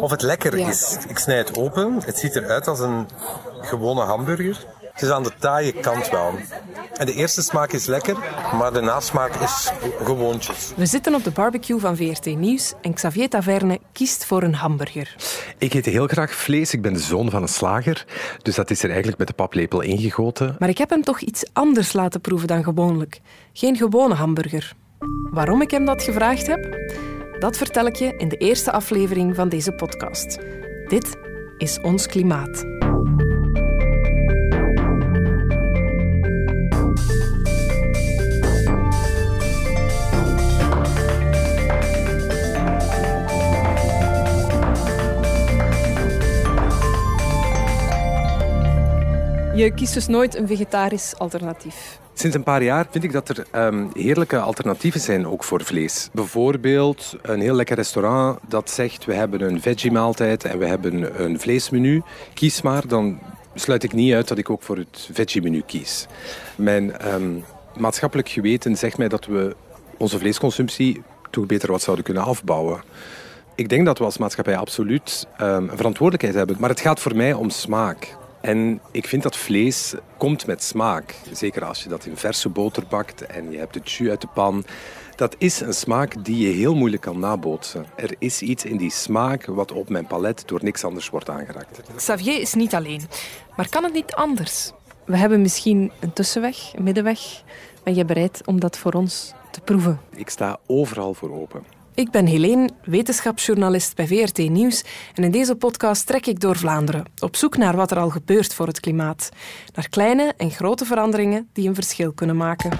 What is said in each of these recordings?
of het lekker is. Ik snij het open. Het ziet eruit als een gewone hamburger. Het is aan de taaie kant wel. En de eerste smaak is lekker, maar de nasmaak is gewoontjes. We zitten op de barbecue van VRT Nieuws en Xavier Taverne kiest voor een hamburger. Ik eet heel graag vlees. Ik ben de zoon van een slager. Dus dat is er eigenlijk met de paplepel ingegoten. Maar ik heb hem toch iets anders laten proeven dan gewoonlijk. Geen gewone hamburger. Waarom ik hem dat gevraagd heb? Dat vertel ik je in de eerste aflevering van deze podcast. Dit is Ons Klimaat. Je kiest dus nooit een vegetarisch alternatief. Sinds een paar jaar vind ik dat er um, heerlijke alternatieven zijn ook voor vlees. Bijvoorbeeld een heel lekker restaurant dat zegt we hebben een veggie-maaltijd en we hebben een vleesmenu. Kies maar, dan sluit ik niet uit dat ik ook voor het veggie-menu kies. Mijn um, maatschappelijk geweten zegt mij dat we onze vleesconsumptie toch beter wat zouden kunnen afbouwen. Ik denk dat we als maatschappij absoluut um, een verantwoordelijkheid hebben. Maar het gaat voor mij om smaak. En ik vind dat vlees komt met smaak. Zeker als je dat in verse boter bakt en je hebt het jus uit de pan. Dat is een smaak die je heel moeilijk kan nabootsen. Er is iets in die smaak wat op mijn palet door niks anders wordt aangeraakt. Xavier is niet alleen. Maar kan het niet anders? We hebben misschien een tussenweg, een middenweg. Ben je bereid om dat voor ons te proeven? Ik sta overal voor open. Ik ben Helene, wetenschapsjournalist bij VRT Nieuws en in deze podcast trek ik door Vlaanderen op zoek naar wat er al gebeurt voor het klimaat. Naar kleine en grote veranderingen die een verschil kunnen maken.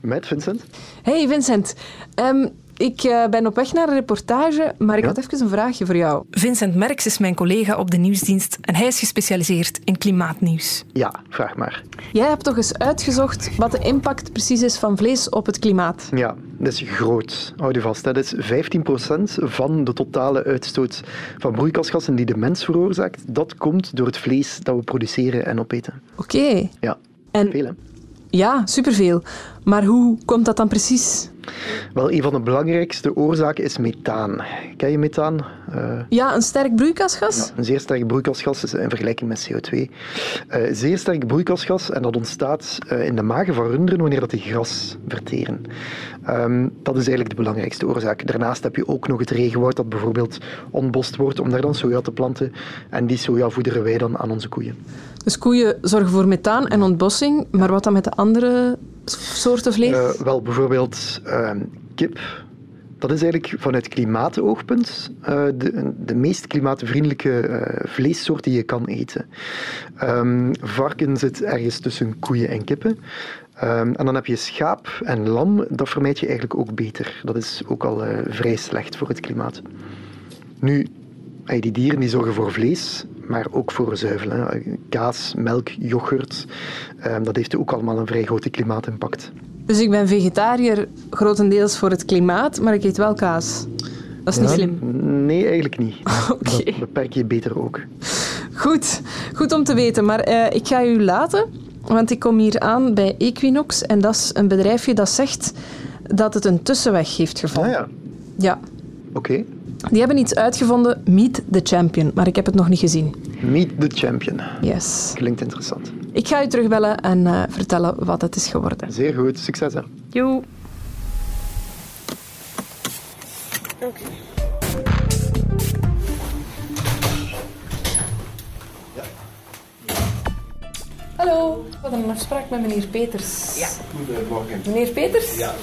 Met Vincent. Hey Vincent, um, ik uh, ben op weg naar een reportage, maar ik ja? had even een vraagje voor jou. Vincent Merks is mijn collega op de nieuwsdienst en hij is gespecialiseerd in klimaatnieuws. Ja, vraag maar. Jij hebt toch eens uitgezocht wat de impact precies is van vlees op het klimaat? Ja, dat is groot. Houd je vast, dat is 15% van de totale uitstoot van broeikasgassen die de mens veroorzaakt. Dat komt door het vlees dat we produceren en opeten. Oké. Okay. Ja, en veel hè? Ja, superveel. Maar hoe komt dat dan precies? Wel, een van de belangrijkste oorzaken is methaan. Ken je methaan? Uh, ja, een sterk broeikasgas? Ja, een zeer sterk broeikasgas in vergelijking met CO2. Uh, eh, zeer sterk broeikasgas en dat ontstaat uh, in de magen van runderen wanneer dat die gras verteren. Um, dat is eigenlijk de belangrijkste oorzaak. Daarnaast heb je ook nog het regenwoud dat bijvoorbeeld ontbost wordt om daar dan soja te planten. En die soja voederen wij dan aan onze koeien. Dus koeien zorgen voor methaan en ontbossing, maar wat dan met de andere soorten vlees? Uh, wel, bijvoorbeeld uh, kip. Dat is eigenlijk vanuit klimaatoogpunt uh, de, de meest klimaatvriendelijke vleessoort die je kan eten. Um, varken zit ergens tussen koeien en kippen. Um, en dan heb je schaap en lam, dat vermijd je eigenlijk ook beter. Dat is ook al vrij slecht voor het klimaat. Nu, die dieren die zorgen voor vlees, maar ook voor zuivel. Kaas, melk, yoghurt, um, dat heeft ook allemaal een vrij grote klimaatimpact. Dus ik ben vegetariër grotendeels voor het klimaat, maar ik eet wel kaas. Dat is niet slim. Nee, eigenlijk niet. Oké. Okay. Dat beperk je beter ook. Goed, goed om te weten. Maar uh, ik ga u laten, want ik kom hier aan bij Equinox. En dat is een bedrijfje dat zegt dat het een tussenweg heeft gevonden. Ah ja. Ja. Oké. Okay. Die hebben iets uitgevonden, Meet the Champion, maar ik heb het nog niet gezien. Meet the Champion. Yes. Klinkt interessant. Ik ga u terugbellen en uh, vertellen wat het is geworden. Zeer goed, succes hè. Jo. Oké. Okay. Hallo, we hadden een afspraak met meneer Peters. Ja. Goedemorgen. Meneer Peters? Ja.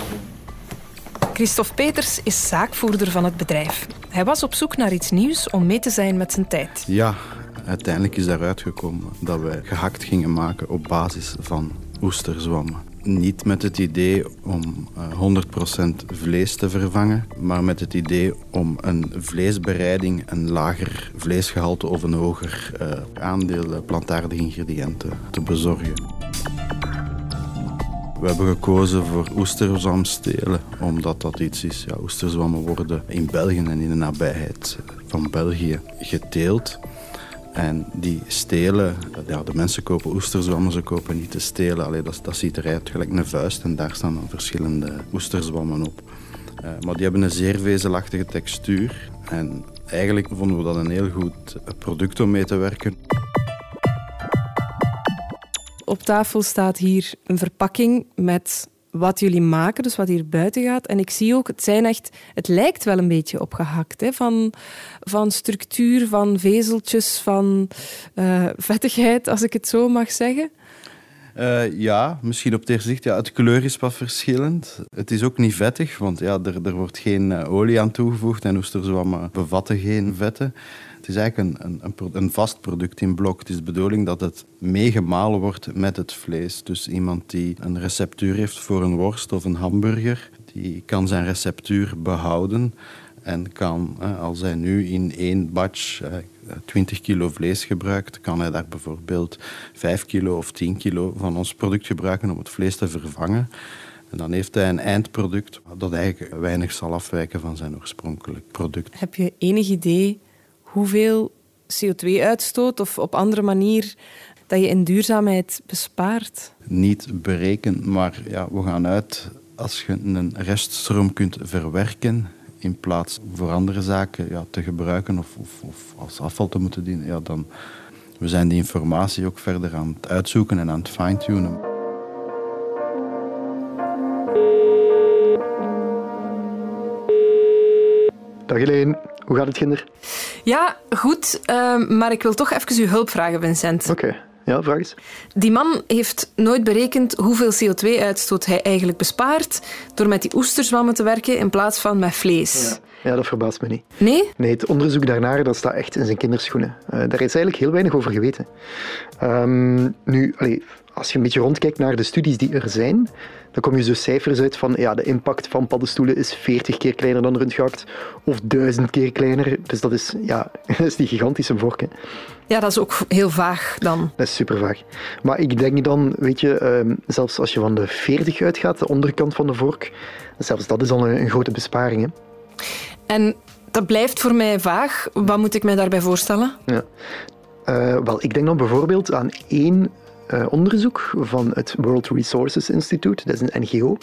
Christophe Peters is zaakvoerder van het bedrijf. Hij was op zoek naar iets nieuws om mee te zijn met zijn tijd. Ja, uiteindelijk is daaruit gekomen dat wij gehakt gingen maken op basis van oesterzwammen. Niet met het idee om 100% vlees te vervangen, maar met het idee om een vleesbereiding, een lager vleesgehalte of een hoger uh, aandeel plantaardige ingrediënten te bezorgen. We hebben gekozen voor oesterzwamstelen, omdat dat iets is. Ja, oesterzwammen worden in België en in de nabijheid van België geteeld. En die stelen, ja, de mensen kopen oesterzwammen, ze kopen niet te stelen. Allee, dat, dat ziet eruit gelijk een vuist en daar staan dan verschillende oesterzwammen op. Uh, maar die hebben een zeer vezelachtige textuur. En eigenlijk vonden we dat een heel goed product om mee te werken. Op tafel staat hier een verpakking met wat jullie maken, dus wat hier buiten gaat. En ik zie ook, het zijn echt, het lijkt wel een beetje opgehakt. Hè? Van, van structuur, van vezeltjes, van uh, vettigheid, als ik het zo mag zeggen. Uh, ja, misschien op het eerste zicht. Ja, het kleur is wat verschillend. Het is ook niet vettig, want ja, er, er wordt geen uh, olie aan toegevoegd en oesterzwammen bevatten geen vetten. Het is eigenlijk een, een, een, vast product in blok. Het is de bedoeling dat het meegemalen wordt met het vlees. Dus iemand die een receptuur heeft voor een worst of een hamburger, die kan zijn receptuur behouden en kan, als hij nu in één batch 20 kilo vlees gebruikt, kan hij daar bijvoorbeeld 5 kilo of 10 kilo van ons product gebruiken om het vlees te vervangen. En dan heeft hij een eindproduct dat eigenlijk weinig zal afwijken van zijn oorspronkelijk product. Heb je enig idee hoeveel CO2-uitstoot of op andere manier dat je in duurzaamheid bespaart? Niet berekend, maar ja, we gaan uit als je een reststroom kunt verwerken in plaats voor andere zaken ja, te gebruiken of, of, of, als afval te moeten dienen, ja, dan we zijn die informatie ook verder aan het uitzoeken en aan het fine-tunen. Dag Helene, hoe gaat het kinder? Ja, goed, uh, maar ik wil toch even uw hulp vragen, Vincent. Oké. Ja, vraag eens. Die man heeft nooit berekend hoeveel CO2-uitstoot hij eigenlijk bespaart door met die oesterzwammen te werken in plaats van met vlees. Ja. ja dat verbaast me niet. Nee? Nee, het onderzoek daarnaar dat staat echt in zijn kinderschoenen. Uh, daar is eigenlijk heel weinig over geweten. Um, nu, allee, als je een beetje rondkijkt naar de studies die er zijn, dan kom je zo cijfers uit van ja, de impact van paddenstoelen is 40 keer kleiner dan rundgehakt of duizend keer kleiner. Dus dat is, ja, dat is die gigantische vork. Ja, dat is ook heel vaag dan. Dat is super vaag. Maar ik denk dan, weet je, ehm, zelfs als je van de 40 uitgaat, de onderkant van de vork, zelfs dat is al een, grote besparing. Hè. En dat blijft voor mij vaag. Wat moet ik mij daarbij voorstellen? Ja. Uh, wel, ik denk dan bijvoorbeeld aan één uh, onderzoek van het World Resources Institute, dat is een NGO.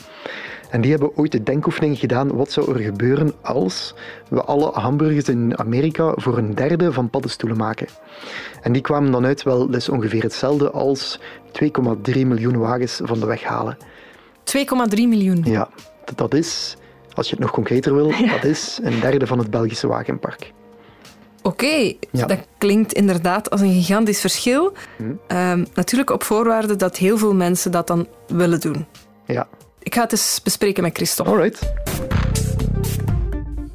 En die hebben ooit de denkoefening gedaan, wat zou er gebeuren als we alle hamburgers in Amerika voor een derde van paddenstoelen maken. En die kwamen dan uit, wel, dat is ongeveer hetzelfde als 2,3 miljoen wagens van de weg halen. 2,3 miljoen? Ja, dat is, als je het nog concreter wil, dat is een derde van het Belgische wagenpark. Oké, dat klinkt inderdaad als een gigantisch verschil. Hm. natuurlijk op voorwaarde dat heel veel mensen dat dan willen doen. Ja. Ik ga het eens bespreken met Christophe. Alright.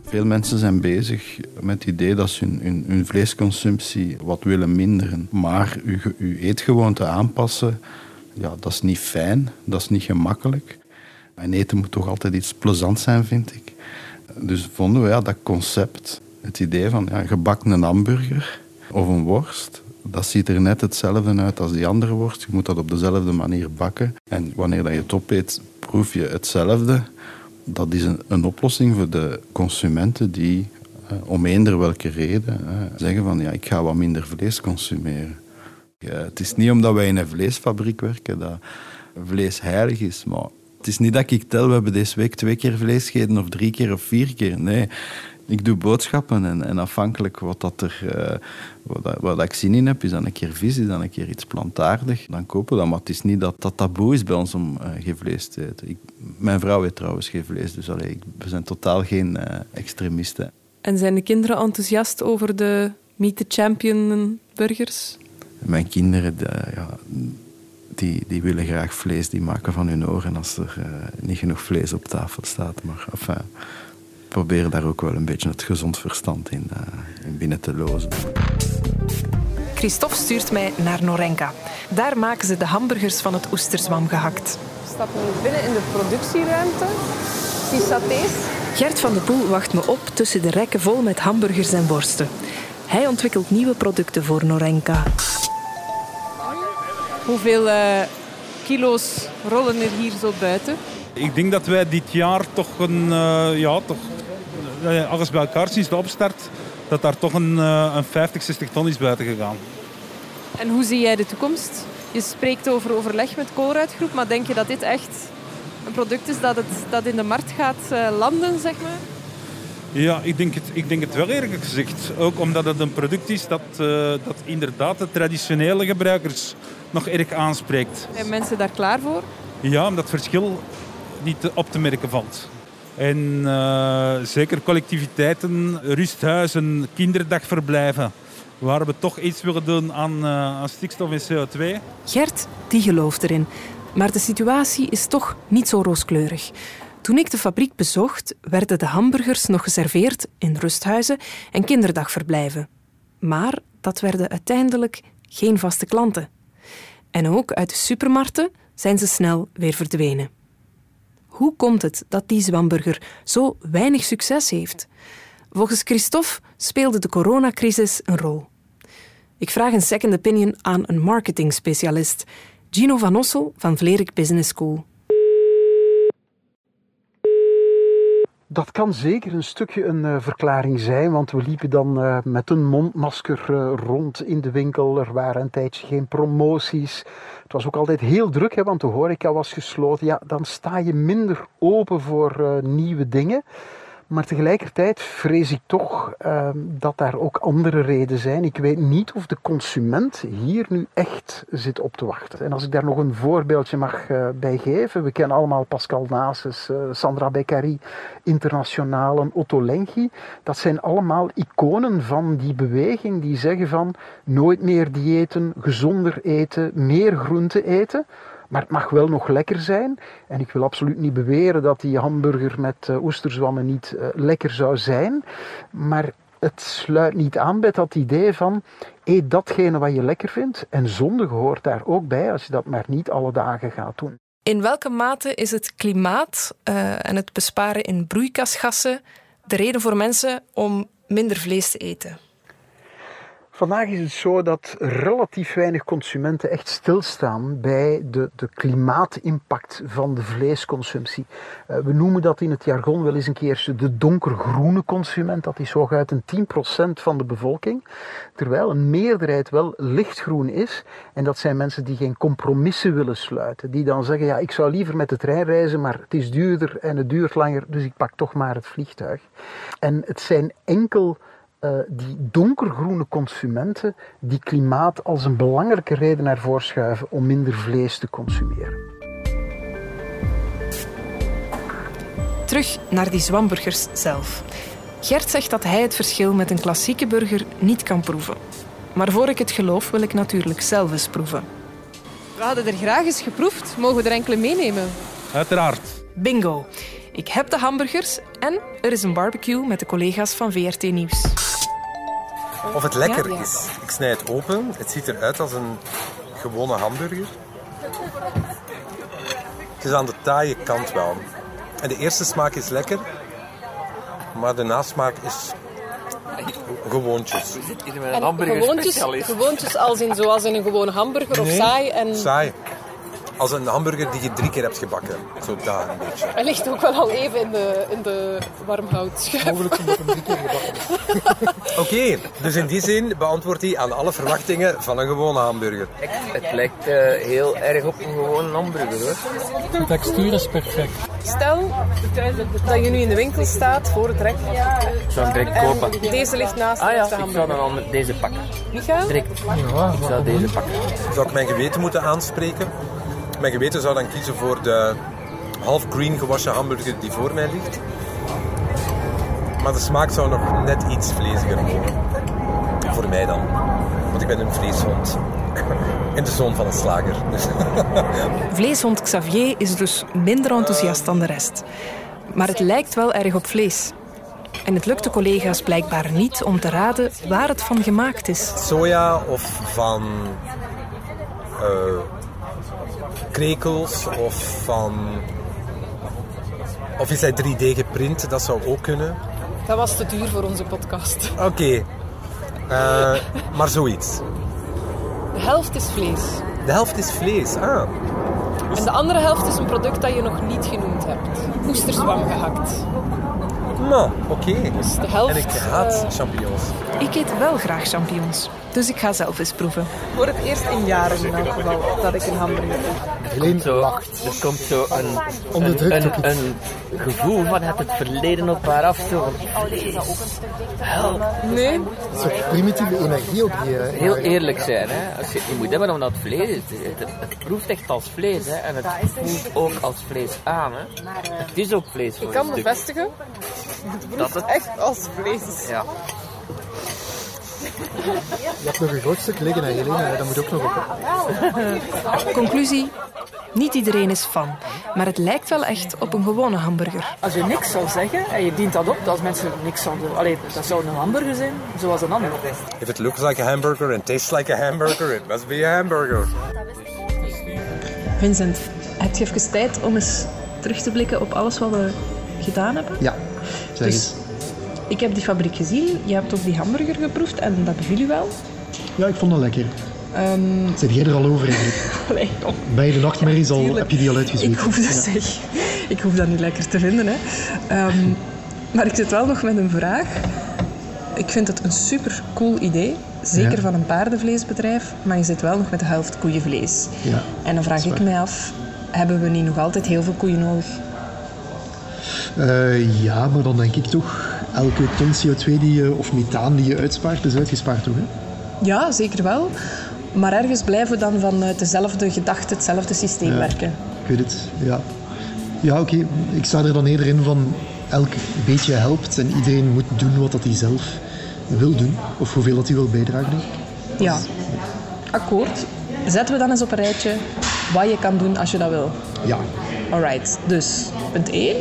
Veel mensen zijn bezig met het idee dat ze hun, hun, vleesconsumptie wat willen minderen. Maar uw, eetgewoonte aanpassen, ja, dat is niet fijn, dat is niet gemakkelijk. En eten moet toch altijd iets plezants zijn, vind ik. Dus vonden we ja, dat concept het idee van ja, gebakken een hamburger of een worst, dat ziet er net hetzelfde uit als die andere worst. Je moet dat op dezelfde manier bakken. En wanneer je het opeet, proef je hetzelfde. Dat is een, een oplossing voor de consumenten die eh, om eender welke reden eh, zeggen van ja, ik ga wat minder vlees consumeren. Het is niet omdat wij in een vleesfabriek werken dat vlees heilig is, maar het is niet dat ik tel, we hebben deze week twee keer vlees gegeten of drie keer of vier keer. Nee, ik doe boodschappen en, en afhankelijk wat, dat er, uh, wat, wat ik zin in heb, is dan een keer vis, is dan een keer iets plantaardig. Dan kopen we dat, maar het is niet dat dat taboe is bij ons om uh, geen vlees te eten. Ik, mijn vrouw eet trouwens geen vlees, dus allee, we zijn totaal geen uh, extremisten. En zijn de kinderen enthousiast over de Meet the Champion burgers? Mijn kinderen, de, ja, die, die willen graag vlees, die maken van hun oren als er niet genoeg vlees op tafel staat. Maar enfin, proberen daar ook wel een beetje het gezond verstand in, uh, in binnen te lozen. Christophe stuurt mij naar Norenka. Daar maken ze de hamburgers van het oesterzwam gehakt. We stappen nu binnen in de productieruimte. Die satés. Gert van de Poel wacht me op tussen de rekken vol met hamburgers en worsten. Hij ontwikkelt nieuwe producten voor Norenka. Hoeveel uh, kilo's rollen er hier zo buiten? Ik denk dat wij dit jaar toch een, uh, ja, toch alles bij elkaar sinds de opstart dat daar toch een, eh, een 50, 60 ton is buiten gegaan. En hoe zie jij de toekomst? Je spreekt over overleg met Colruyt maar denk je dat dit echt een product is dat, het, dat in de markt gaat eh, landen, zeg maar? Ja, ik denk, het, ik denk het wel eerlijk gezegd. Ook omdat het een product is dat, uh, dat inderdaad de traditionele gebruikers nog erg aanspreekt. Zijn mensen daar klaar voor? Ja, omdat het verschil niet op te merken valt. En uh, zeker collectiviteiten, rusthuizen, kinderdagverblijven, waar we toch iets willen doen aan, uh, aan stikstof en CO2. Gert, die gelooft erin. Maar de situatie is toch niet zo rooskleurig. Toen ik de fabriek bezocht, werden de hamburgers nog geserveerd in rusthuizen en kinderdagverblijven. Maar dat werden uiteindelijk geen vaste klanten. En ook uit de supermarkten zijn ze snel weer verdwenen. Hoe komt het dat die zwamburger zo weinig succes heeft? Volgens Christophe speelde de coronacrisis een rol. Ik vraag een second opinion aan een marketing-specialist, Gino van Ossel van Vlerik Business School. Dat kan zeker een stukje een uh, verklaring zijn, want we liepen dan uh, met een mondmasker uh, rond in de winkel. Er waren een tijdje geen promoties. Het was ook altijd heel druk, hè, want de horeca was gesloten. Ja, dan sta je minder open voor nieuwe dingen. Maar tegelijkertijd vrees ik toch uh, dat daar ook andere redenen zijn. Ik weet niet of de consument hier nu echt zit op te wachten. En als ik daar nog een voorbeeldje mag uh, bij geven. We kennen allemaal Pascal Nasus, uh, Sandra Beccari, Internationalen, Otto Lengi. Dat zijn allemaal iconen van die beweging die zeggen van nooit meer diëten, gezonder eten, meer groente eten. Maar het mag wel nog lekker zijn. En ik wil absoluut niet beweren dat die hamburger met uh, oesterzwammen niet uh, lekker zou zijn. Maar het sluit niet aan bij dat idee van eet datgene wat je lekker vindt. En zonde hoort daar ook bij als je dat maar niet alle dagen gaat doen. In welke mate is het klimaat uh, en het besparen in broeikasgassen de reden voor mensen om minder vlees te eten? Vandaag is het zo dat relatief weinig consumenten echt stilstaan bij de, de klimaatimpact van de vleesconsumptie. Uh, we noemen dat in het jargon wel eens een keer de donkergroene consument. Dat is hooguit een 10% van de bevolking. Terwijl een meerderheid wel lichtgroen is. En dat zijn mensen die geen compromissen willen sluiten. Die dan zeggen, ja, ik zou liever met de trein reizen, maar het is duurder en het duurt langer, dus ik pak toch maar het vliegtuig. En het zijn enkel uh, die donkergroene consumenten die klimaat als een belangrijke reden naar voren schuiven om minder vlees te consumeren. Terug naar die zwamburgers zelf. Gert zegt dat hij het verschil met een klassieke burger niet kan proeven. Maar voor ik het geloof, wil ik natuurlijk zelf eens proeven. We hadden er graag eens geproefd. Mogen we er enkele meenemen? Uiteraard. Bingo. Ik heb de hamburgers en er is een barbecue met de collega's van VRT Nieuws. Of het lekker ja, ja. is. Ik snij het open. Het ziet eruit als een gewone hamburger. Het is aan de taaie kant wel. En de eerste smaak is lekker. Maar de nasmaak is gewoontjes. En gewoontjes, gewoontjes als in, zoals in een gewone hamburger of nee, saai? En... Saai. Als een hamburger die je drie keer hebt gebakken. Zo daar een beetje. Hij ligt ook wel al even in de, in de warmhoutschuif. Mogelijk omdat hem drie keer gebakken Oké, okay, dus in die zin beantwoordt hij aan alle verwachtingen van een gewone hamburger. Het lijkt uh, heel erg op een gewone hamburger hoor. De textuur is perfect. Stel dat je nu in de winkel staat voor het rek. Ik zou hem direct kopen. Deze ligt naast ah, ja, de hamburger. Ik zou dan al met deze pakken. Micha? Direct. Ja, ik zou deze pakken. Zou ik mijn geweten moeten aanspreken? Mijn geweten zou dan kiezen voor de half green gewassen hamburger die voor mij ligt. Maar de smaak zou nog net iets vleesiger worden. Voor mij dan. Want ik ben een vleeshond. En de zoon van een slager. Dus. Vleeshond Xavier is dus minder enthousiast dan de rest. Maar het lijkt wel erg op vlees. En het lukt de collega's blijkbaar niet om te raden waar het van gemaakt is. Soja of van uh, krekels of van. Of is hij 3D geprint? Dat zou ook kunnen. Dat was te duur voor onze podcast. Oké, okay. uh, maar zoiets. De helft is vlees. De helft is vlees, ah. En de andere helft is een product dat je nog niet genoemd hebt. Oesterzwam gehakt. Maar, oké. Dus de helft. En ik haat champignons. Ik eet wel graag champignons, dus ik ga zelf eens proeven. Voor het eerst in jaren in elk geval dat ik een hamburger eet. Helene zo, Er komt zo een, Onderdrukt ook een, een, een gevoel van het, het verleden op haar af. Zo. Help. Nee, Een soort primitieve energie op die... eh, Heel eerlijk zijn, hè. Als je, je moet hebben omdat het vlees. Het, het proeft echt als vlees, hè. En het voelt ook als vlees aan, hè. Het is ook vlees voor ik kan bevestigen. Het proeft echt als vlees. Ja. Je hebt nog een groot stuk liggen, hè, Helene. Dat moet ook nog op. Conclusie: niet iedereen is fan, maar het lijkt wel echt op een gewone hamburger. Als je niks zou zeggen en je dient dat op, als mensen niks zouden... Allee, dat zou een hamburger zijn, zoals een ander. If it looks like a hamburger and tastes like a hamburger, it must be a hamburger. Vincent, heb je even tijd om eens terug te blikken op alles wat we gedaan hebben? Ja, zeg Dus ik heb die fabriek gezien, je hebt ook die hamburger geproefd en dat beviel u wel. Ja, ik vond dat lekker. Ehm Zit jij er al over eigenlijk? kom. Bij de nachtmerries al, tuurlijk. heb je die al uitgezweten? Ik hoef dat, Ja. zeg. Ik hoef dat niet lekker te vinden. Hè. Ehm, maar ik zit wel nog met een vraag. Ik vind het een super cool idee. Zeker Ja. van een paardenvleesbedrijf. Maar je zit wel nog met de helft koeienvlees. Ja, En dan vraag ik mij af, hebben we niet nog altijd heel veel koeien nodig? Eh, ja, maar dan denk ik toch, elke ton CO2 die je, of methaan die je uitspaart, is uitgespaard toch? Hè? Ja, zeker wel. Maar ergens blijven we dan vanuit dezelfde gedachte, hetzelfde systeem Ja. werken. Ik weet het, ja. Ja, oké. Ik sta er dan eerder in van elk beetje helpt en iedereen moet doen wat dat hij zelf wil doen. Of hoeveel dat hij wil bijdragen. denk ik. Ja, akkoord. Zetten we dan eens op een rijtje wat je kan doen als je dat wil. Ja. Alright, dus punt 1.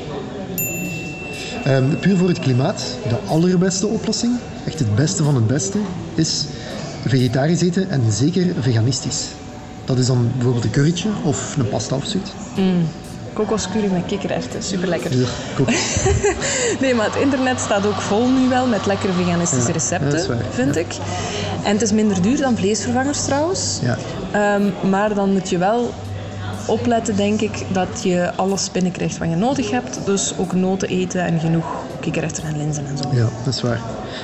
Ehm, puur voor het klimaat, de allerbeste oplossing, echt het beste van het beste, is vegetarisch eten en zeker veganistisch. Dat is dan bijvoorbeeld een currytje of een pasta of zoiets. Mm. Kokoscurry met kikkererwten, super lekker. Ja. Nee, maar het internet staat ook vol nu wel met lekkere veganistische Ja, recepten, waar, vind ik. En het is minder duur dan vleesvervangers trouwens. Ja. Ehm, maar dan moet je wel opletten, denk ik, dat je alles binnenkrijgt wat je nodig hebt. Dus ook noten eten en genoeg kikkererwten en linzen en zo. Ja, dat is waar.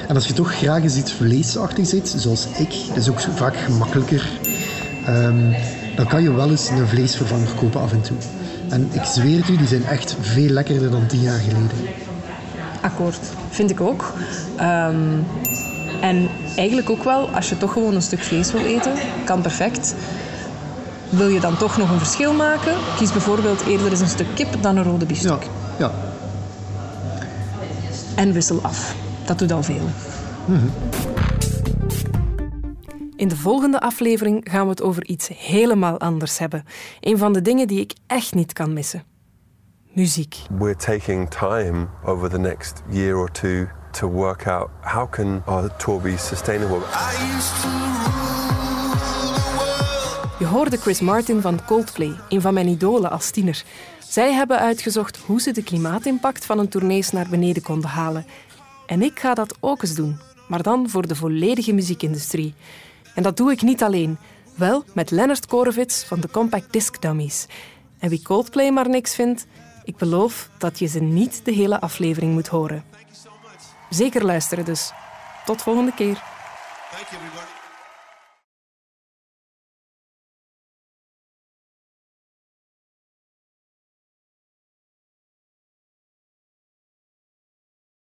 En als je toch graag eens iets vleesachtigs eet, zoals ik, dat is ook vaak gemakkelijker, ehm, dan kan je wel eens een vleesvervanger kopen af en toe. En ik zweer het u, die zijn echt veel lekkerder dan tien jaar geleden. Akkoord, vind ik ook. Ehm, en eigenlijk ook wel, als je toch gewoon een stuk vlees wil eten, kan perfect. Wil je dan toch nog een verschil maken? Kies bijvoorbeeld eerder eens een stuk kip dan een rode biefstuk. Ja. En wissel af. Dat doet al veel. In de volgende aflevering gaan we het over iets helemaal anders hebben. Een van de dingen die ik echt niet kan missen. Muziek. We're taking time over the next year or two to work out how can our tour be sustainable. Je hoorde Chris Martin van Coldplay, een van mijn idolen als tiener. Zij hebben uitgezocht hoe ze de klimaatimpact van een tournees naar beneden konden halen. En ik ga dat ook eens doen, maar dan voor de volledige muziekindustrie. En dat doe ik niet alleen. Wel met Leonard Korovits van de Compact Disc Dummies. En wie Coldplay maar niks vindt, ik beloof dat je ze niet de hele aflevering moet horen. Zeker luisteren dus. Tot volgende keer.